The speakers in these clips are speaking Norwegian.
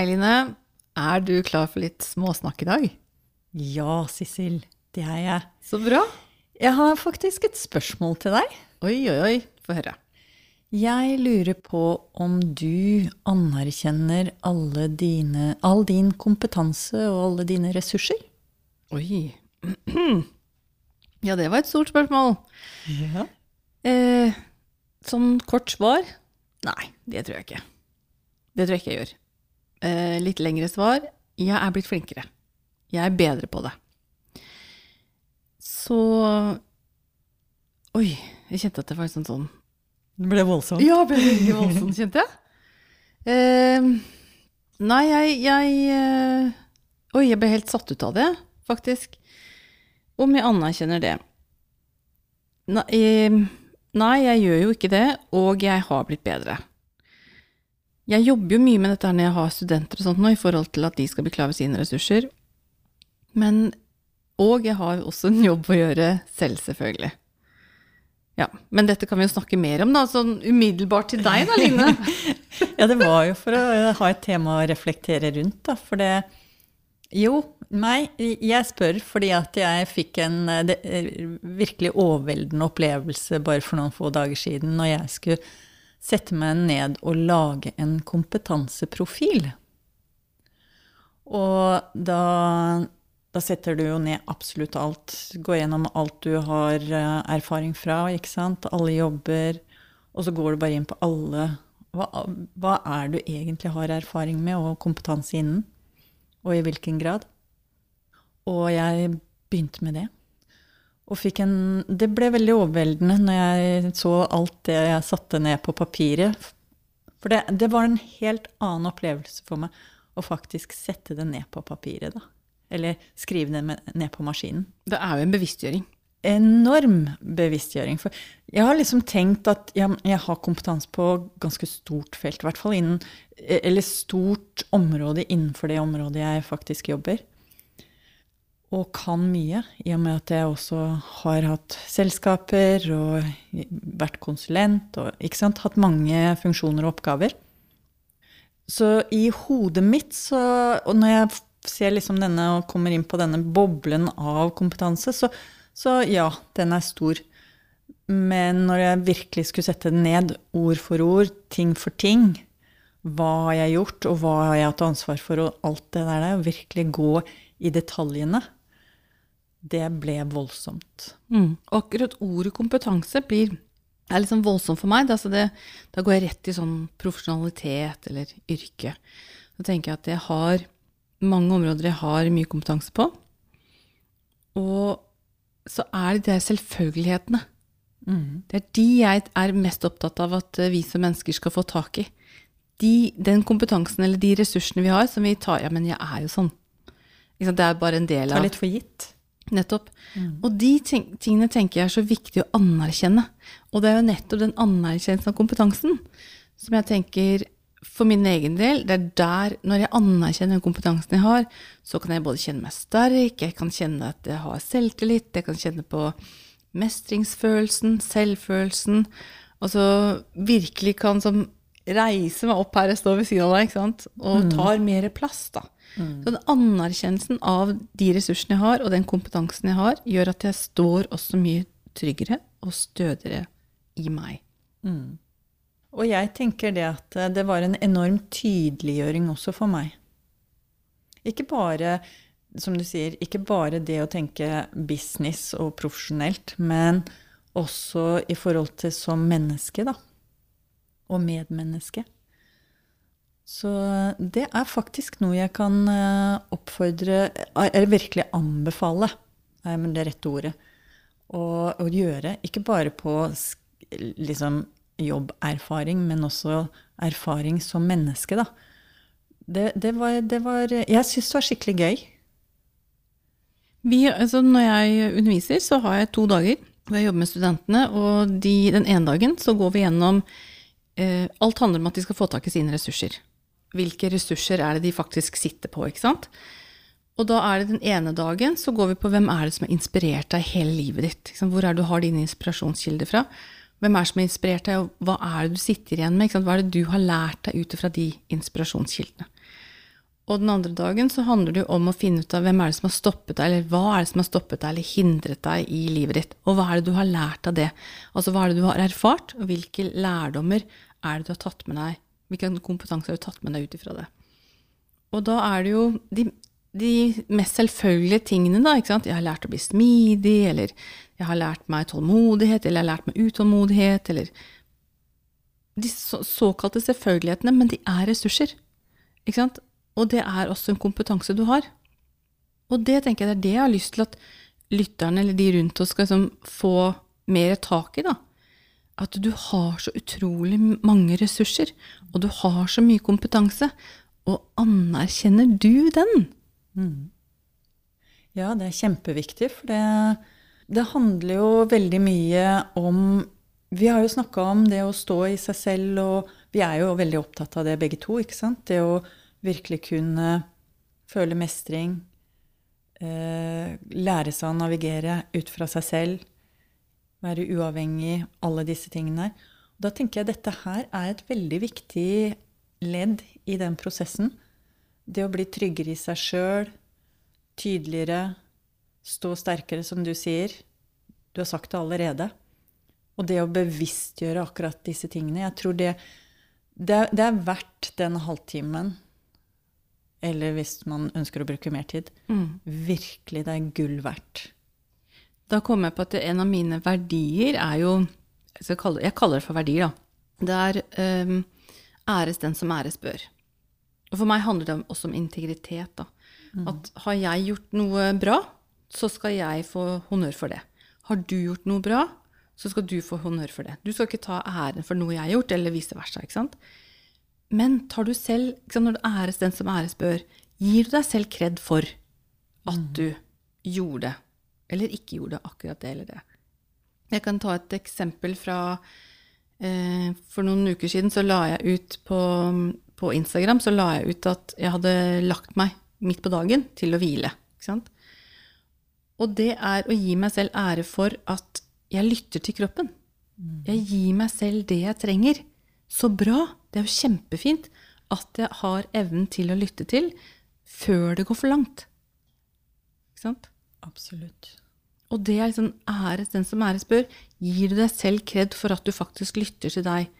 Hei, Line. Er du klar for litt småsnakk i dag? Ja, Sissel. Det er jeg. Så bra. Jeg har faktisk et spørsmål til deg. Oi, oi, oi. Få høre. Jeg lurer på om du anerkjenner alle dine, all din kompetanse og alle dine ressurser? Oi. Ja, det var et stort spørsmål. Ja. Eh, sånn kort svar? Nei, det tror jeg ikke. Det tror jeg ikke jeg gjør. Eh, litt lengre svar? Jeg er blitt flinkere. Jeg er bedre på det. Så Oi, jeg kjente at det var sånn sånn Det ble voldsomt. Ja, ble veldig voldsomt, kjente jeg. Eh, nei, jeg, jeg eh, Oi, jeg ble helt satt ut av det, faktisk. Om jeg anerkjenner det. Nei, eh, nei, jeg gjør jo ikke det, og jeg har blitt bedre. Jeg jobber jo mye med dette her når jeg har studenter og sånt nå, i forhold til at de skal bli klar over sine ressurser. Men Og jeg har også en jobb å gjøre selv, selvfølgelig. Ja, Men dette kan vi jo snakke mer om, da. Sånn umiddelbart til deg, da, Line. Ja, det var jo for å ha et tema å reflektere rundt, da. For det Jo, meg. Jeg spør fordi at jeg fikk en det, virkelig overveldende opplevelse bare for noen få dager siden når jeg skulle sette meg ned og lage en kompetanseprofil. Og da, da setter du jo ned absolutt alt. Går gjennom alt du har eh, erfaring fra, ikke sant. Alle jobber. Og så går du bare inn på alle hva, hva er du egentlig har erfaring med og kompetanse innen? Og i hvilken grad? Og jeg begynte med det. En Det ble veldig overveldende når jeg så alt det jeg satte ned på papiret. For det, det var en helt annen opplevelse for meg å faktisk sette det ned på papiret, da. Eller skrive det med, ned på maskinen. Det er jo en bevisstgjøring. Enorm bevisstgjøring. For jeg har liksom tenkt at jeg, jeg har kompetanse på ganske stort felt, i hvert fall innen Eller stort område innenfor det området jeg faktisk jobber og kan mye, i og med at jeg også har hatt selskaper og vært konsulent og ikke sant, hatt mange funksjoner og oppgaver. Så i hodet mitt, så, og når jeg ser liksom denne og kommer inn på denne boblen av kompetanse, så, så ja, den er stor. Men når jeg virkelig skulle sette den ned, ord for ord, ting for ting, hva har jeg gjort, og hva har jeg hatt ansvar for, og alt det der, og virkelig gå i detaljene, det ble voldsomt. Mm. Og akkurat ordet kompetanse blir, er liksom voldsomt for meg. Altså det, da går jeg rett i sånn profesjonalitet eller yrke. Da tenker jeg at jeg har mange områder jeg har mye kompetanse på. Og så er det de selvfølgelighetene. Mm. Det er de jeg er mest opptatt av at vi som mennesker skal få tak i. De, den kompetansen eller de ressursene vi har, som vi tar Ja, men jeg er jo sånn. Det er bare en del av Ta litt for gitt. Nettopp. Og de ting, tingene tenker jeg er så viktig å anerkjenne. Og det er jo nettopp den anerkjennelsen av kompetansen som jeg tenker for min egen del, det er der, når jeg anerkjenner den kompetansen jeg har, så kan jeg både kjenne meg sterk, jeg kan kjenne at jeg har selvtillit, jeg kan kjenne på mestringsfølelsen, selvfølelsen, og så virkelig kan som reise meg opp her jeg står ved siden av deg, ikke sant, og tar mer plass, da. Så den anerkjennelsen av de ressursene jeg har, og den kompetansen jeg har, gjør at jeg står også mye tryggere og stødigere i meg. Og jeg tenker det at eh, det var en enorm tydeliggjøring også for meg. Ikke bare, som du sier, ikke bare det å tenke business og profesjonelt, men også i forhold til som menneske, da. Og medmenneske. Så det er faktisk noe jeg kan eh, oppfordre Eller virkelig anbefale, er det rette ordet, å, å gjøre. Ikke bare på liksom jobberfaring, men også erfaring som menneske, da. Det, det, var, det var Jeg syns det var skikkelig gøy. Vi, altså når jeg underviser, så har jeg to dager hvor jeg jobber med studentene. Og de, den ene dagen så går vi gjennom eh, Alt handler om at de skal få tak i sine ressurser. Hvilke ressurser er det de faktisk sitter på, ikke sant? Og da er det den ene dagen så går vi på hvem er det som har inspirert deg hele livet ditt. Hvor er det du har dine inspirasjonskilder fra? Hvem er det som har inspirert deg, og hva er det du sitter igjen med? Hva er det du har lært deg ut fra de inspirasjonskildene? Og den andre dagen så handler det jo om å finne ut av hvem er det som har stoppet deg, eller hva er det som har stoppet deg eller hindret deg i livet ditt, og hva er det du har lært av det? Altså hva er det du har erfart, og hvilke lærdommer er det du har tatt med deg, hvilken kompetanse har du tatt med deg ut ifra det? Og da er det jo de, de mest selvfølgelige tingene, da. Jeg har lært å bli smidig, eller jeg har lært meg tålmodighet, eller jeg har lært meg utålmodighet, eller De så, såkalte selvfølgelighetene, men de er ressurser. Og det er også en kompetanse du har. Og det tenker jeg det er det jeg har lyst til at lytterne eller de rundt oss skal liksom få mer tak i. da. At du har så utrolig mange ressurser, og du har så mye kompetanse. Og anerkjenner du den? Mm. Ja, det er kjempeviktig, for det, det handler jo veldig mye om Vi har jo snakka om det å stå i seg selv, og vi er jo veldig opptatt av det begge to. ikke sant? Det å virkelig kunne føle mestring, eh, lære seg å navigere ut fra seg selv, være uavhengig, alle disse tingene. Og da tenker jeg dette her er et veldig viktig ledd i den prosessen. Det å bli tryggere i seg sjøl, tydeligere, stå sterkere, som du sier. Du har sagt det allerede. Og det å bevisstgjøre akkurat disse tingene. Jeg tror det, det, det er verdt den halvtimen eller hvis man ønsker å bruke mer tid. Mm. Virkelig, det er gull verdt. Da kom jeg på at en av mine verdier er jo Jeg kaller, jeg kaller det for verdier, da. Det er um, æres den som æres bør. Og for meg handler det også om integritet. da. Mm. At har jeg gjort noe bra, så skal jeg få honnør for det. Har du gjort noe bra, så skal du få honnør for det. Du skal ikke ta æren for noe jeg har gjort, eller vice versa. ikke sant? Men tar du selv, når det æres den som æres bør, gir du deg selv kred for at mm. du gjorde det, eller ikke gjorde akkurat det eller det? Jeg kan ta et eksempel fra eh, For noen uker siden så la jeg ut på, på, Instagram så la jeg ut at jeg hadde lagt meg midt på dagen til å hvile. Og det er å gi meg selv ære for at jeg lytter til kroppen. Mm. Jeg gir meg selv det jeg trenger. Så bra! Det er jo kjempefint at jeg har evnen til å lytte til før det går for langt. Ikke sant? Absolutt. Og det er liksom æres den som æres bør. Gir du deg selv kred for at du faktisk lytter til deg?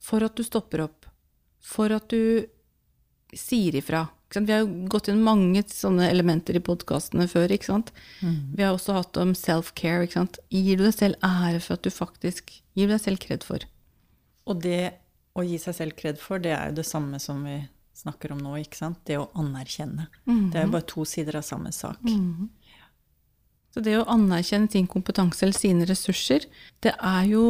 For at du stopper opp? For at du sier ifra? Vi har jo gått inn mange sånne elementer i podkastene før. ikke sant? Mm. Vi har også hatt om self-care. ikke sant? Gir du deg selv ære for at du faktisk gir deg selv kred for? Og det å gi seg selv kred for, det er jo det samme som vi snakker om nå. ikke sant? Det å anerkjenne. Mm -hmm. Det er jo bare to sider av samme sak. Mm -hmm. Så det å anerkjenne sin kompetanse eller sine ressurser, det er jo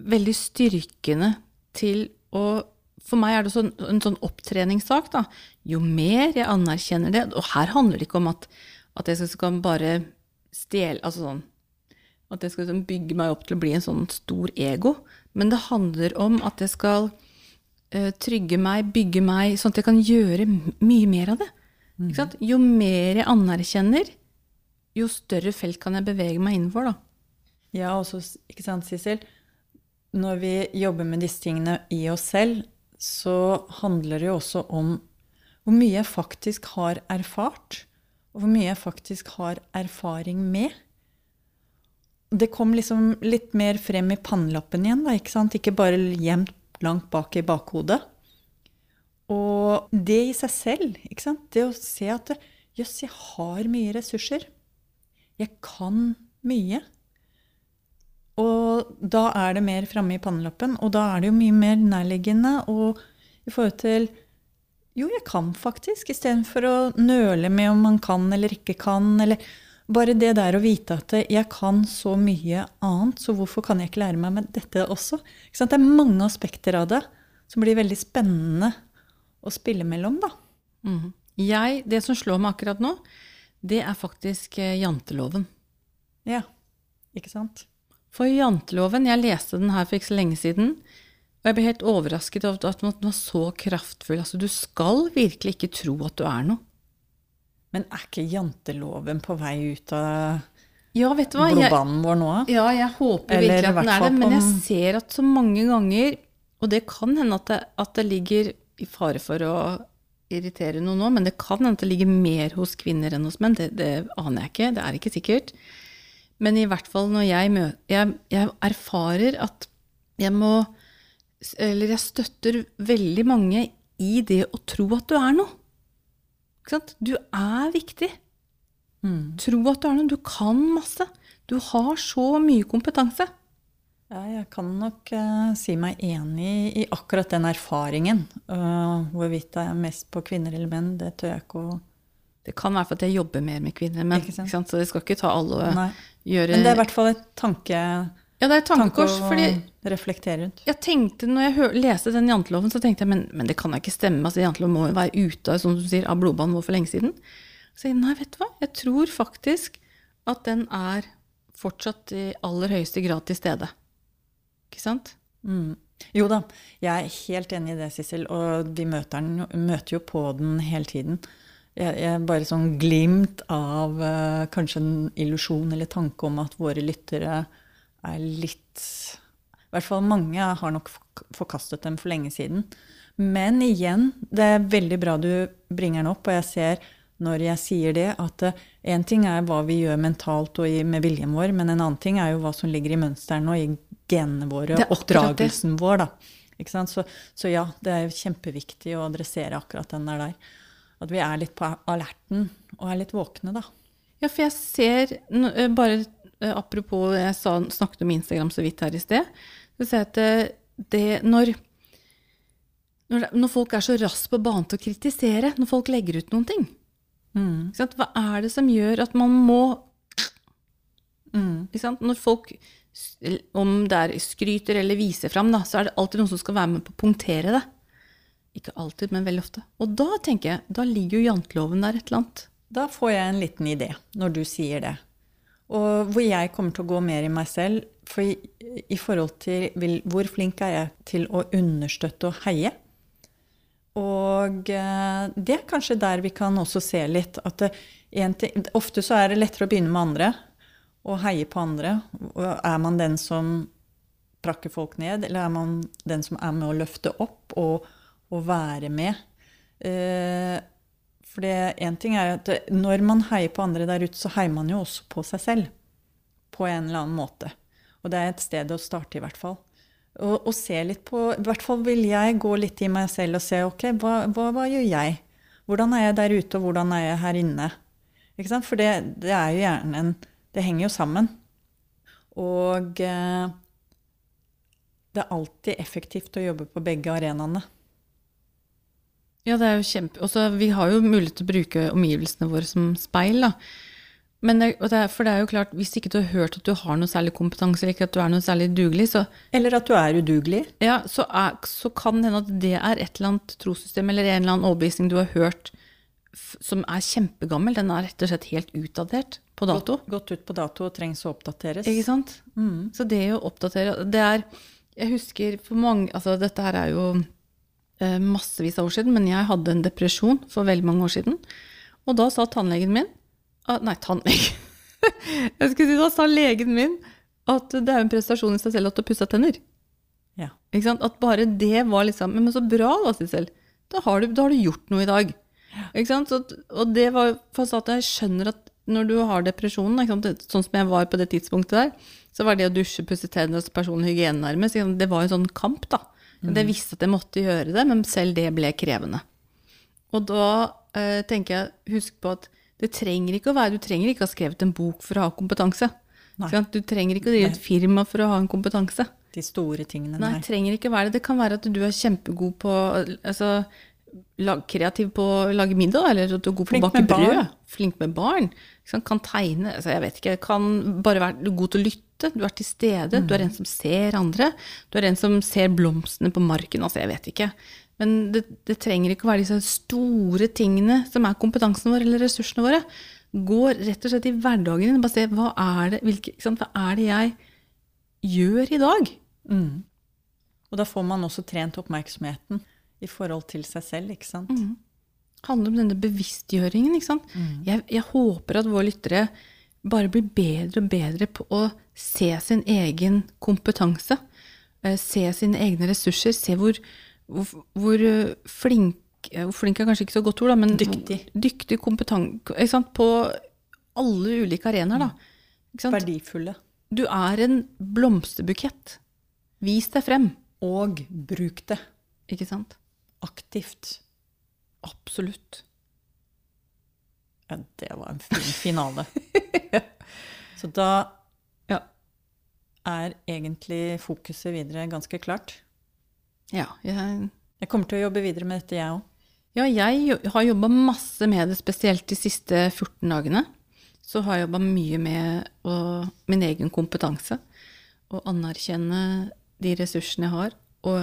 veldig styrkende til å For meg er det sånn, en sånn opptreningssak. da. Jo mer jeg anerkjenner det Og her handler det ikke om at, at jeg skal bare stjele altså sånn, At jeg skal liksom bygge meg opp til å bli en sånn stor ego. Men det handler om at jeg skal uh, trygge meg, bygge meg, sånn at jeg kan gjøre mye mer av det. Mm. Jo mer jeg anerkjenner, jo større felt kan jeg bevege meg innenfor, da. Ja, også, ikke sant, Sissel? Når vi jobber med disse tingene i oss selv, så handler det jo også om hvor mye jeg faktisk har erfart, og hvor mye jeg faktisk har erfaring med det kom liksom litt mer frem i pannelappen igjen, da, ikke sant? Ikke bare gjemt langt bak i bakhodet. Og det i seg selv, ikke sant? det å se at jøss, jeg har mye ressurser. Jeg kan mye. Og da er det mer framme i pannelappen, og da er det jo mye mer nærliggende og i forhold til jo, jeg kan faktisk, istedenfor å nøle med om man kan eller ikke kan. eller bare det der å vite at jeg kan så mye annet, så hvorfor kan jeg ikke lære meg med dette også? Det er mange aspekter av det som blir veldig spennende å spille mellom, da. Mm. Jeg, det som slår meg akkurat nå, det er faktisk eh, janteloven. Ja, ikke sant? For janteloven, jeg leste den her for ikke så lenge siden, og jeg ble helt overrasket over at den var så kraftfull. Altså, du skal virkelig ikke tro at du er noe. Men er ikke janteloven på vei ut av ja, vet du hva? blodbanen vår nå? Ja, jeg håper Eller virkelig at den er det. Men jeg ser at så mange ganger, og det kan hende at det, at det ligger i fare for å irritere noen nå, men det kan hende det ligger mer hos kvinner enn hos menn. Det, det aner jeg ikke. Det er ikke sikkert. Men i hvert fall når jeg møter jeg, jeg erfarer at jeg må Eller jeg støtter veldig mange i det å tro at du er noe. Ikke sant? Du er viktig. Tro at du er noe. Du kan masse. Du har så mye kompetanse. Ja, jeg kan nok uh, si meg enig i akkurat den erfaringen. Uh, hvorvidt det er mest på kvinner eller menn, det tør jeg ikke å Det kan være for at jeg jobber mer med kvinner, men, Ikke sant? ikke sant? så det skal ikke ta alle å Nei. gjøre Men det er i hvert fall et tanke, Ja, det er et tankekors. fordi reflektere rundt. jeg tenkte, når jeg hør, leste den janteloven, så tenkte jeg men, men det kan da ikke stemme. altså Janteloven må jo være ute som du sier, av blodbanen vår for lenge siden. Så jeg, nei, vet du hva? Jeg tror faktisk at den er fortsatt i aller høyeste grad til stede. Ikke sant? Mm. Jo da, jeg er helt enig i det, Sissel. Og vi møter, den, møter jo på den hele tiden. Jeg, jeg bare sånn glimt av uh, kanskje en illusjon eller tanke om at våre lyttere er litt I hvert fall mange har nok forkastet dem for lenge siden. Men igjen, det er veldig bra du bringer den opp, og jeg ser når jeg sier det, at én ting er hva vi gjør mentalt og med viljen vår, men en annen ting er jo hva som ligger i mønstrene og i genene våre, og oppdragelsen vår. Så, så ja, det er kjempeviktig å adressere akkurat den der. der. At vi er litt på alerten og er litt våkne, da. Ja, for jeg ser eh, Bare eh, apropos jeg sa, snakket om Instagram så vidt her i sted. Så ser jeg at det, når, når folk er så raskt på banen til å kritisere, når folk legger ut noen ting sant? Hva er det som gjør at man må sant? Når folk, om det er skryter eller viser fram, da, så er det alltid noen som skal være med på å punktere det. Ikke alltid, men veldig ofte. Og da tenker jeg, da ligger jo janteloven der et eller annet. Da får jeg en liten idé når du sier det. Og hvor jeg kommer til å gå mer i meg selv. For i, i forhold til vil, hvor flink er jeg til å understøtte og heie? Og eh, det er kanskje der vi kan også se litt at ting, ofte så er det lettere å begynne med andre og heie på andre. Er man den som prakker folk ned, eller er man den som er med å løfte opp og, og være med? Eh, for én ting er at når man heier på andre der ute, så heier man jo også på seg selv. På en eller annen måte. Og det er et sted å starte, i hvert fall. Og, og se litt på I hvert fall vil jeg gå litt i meg selv og se ok, hva, hva, hva gjør jeg? Hvordan er jeg der ute, og hvordan er jeg her inne? For det, det er jo gjerne en Det henger jo sammen. Og eh, det er alltid effektivt å jobbe på begge arenaene. Ja, det er jo kjempe... Også, vi har jo mulighet til å bruke omgivelsene våre som speil, da. Men det, for det er jo klart, hvis ikke du har hørt at du har noe særlig kompetanse, eller ikke at du er noe særlig dugelig, så, Eller at du er udugelig. ja, så, er, så kan det hende at det er et eller annet trossystem eller en eller annen overbevisning du har hørt som er kjempegammel. Den er rett og slett helt utdatert på dato. Gått ut på dato og trengs å oppdateres. Ikke sant? Så det å oppdatere Det er Jeg husker for mange Altså, dette her er jo eh, massevis av år siden, men jeg hadde en depresjon for veldig mange år siden. Og da sa tannlegen min ah, Nei, tannlege. jeg skulle si, da sa legen min at det er en prestasjon i seg selv at du har pussa tenner. Ja. Ikke sant? At bare det var liksom Men så bra, da, Sissel. Da har du, da har du gjort noe i dag. Ikke sant? Så, og det var for at jeg skjønner at når du har depresjonen, sånn som jeg var på det tidspunktet der, så var det å dusje, pusse tenner og personlig hygiene nærmest, det var en sånn kamp, da. Jeg visste at jeg måtte gjøre det, men selv det ble krevende. Og da eh, tenker jeg, husk på at det trenger ikke å være, du trenger ikke å ha skrevet en bok for å ha kompetanse. Nei. Du trenger ikke å drive et firma for å ha en kompetanse. De store tingene, Nei, det trenger ikke være det. Det kan være at du er kjempegod på altså, lag, Kreativ på å lage middag, eller at du er god på å bake brød. Flink med barn. Kan tegne. Altså, jeg vet ikke. Kan bare være god til å lytte. Du er til stede. Du er en som ser andre. Du er en som ser blomstene på marken. Altså, jeg vet ikke. Men det, det trenger ikke å være disse store tingene som er kompetansen vår eller ressursene våre. Gå rett og slett i hverdagen din og bare se hva er det, hvilke, sant? hva er det jeg gjør i dag? Mm. Og da får man også trent oppmerksomheten i forhold til seg selv, ikke sant? handler om denne bevisstgjøringen. ikke sant? Jeg, jeg håper at våre lyttere bare blir bedre og bedre på å se sin egen kompetanse. eh, Se sine egne ressurser. Se hvor, hvor, hvor eh, flink hvor Flink er kanskje ikke så godt ord, da, men Dyktig. dyktig kompetent, på alle ulike arenaer. da. Sant? Verdifulle. Du er en blomsterbukett. Vis deg frem. Og bruk det Ikke sant? aktivt. Absolutt. Ja, det var en fin finale. Så da Ja. er egentlig fokuset videre ganske klart. Ja, jeg, Jeg kommer til å jobbe videre med dette, jeg òg. ja, jeg har jobba masse med det, spesielt de siste 14 dagene. Så har jeg jobba mye med å, min egen kompetanse. Og anerkjenne de ressursene jeg har. Og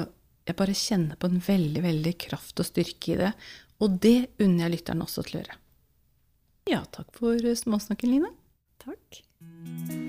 jeg bare kjenner på en veldig, veldig kraft og styrke i det. Og det unner jeg lytterne også til å gjøre. Ja, takk for småsnakken, Line. Takk.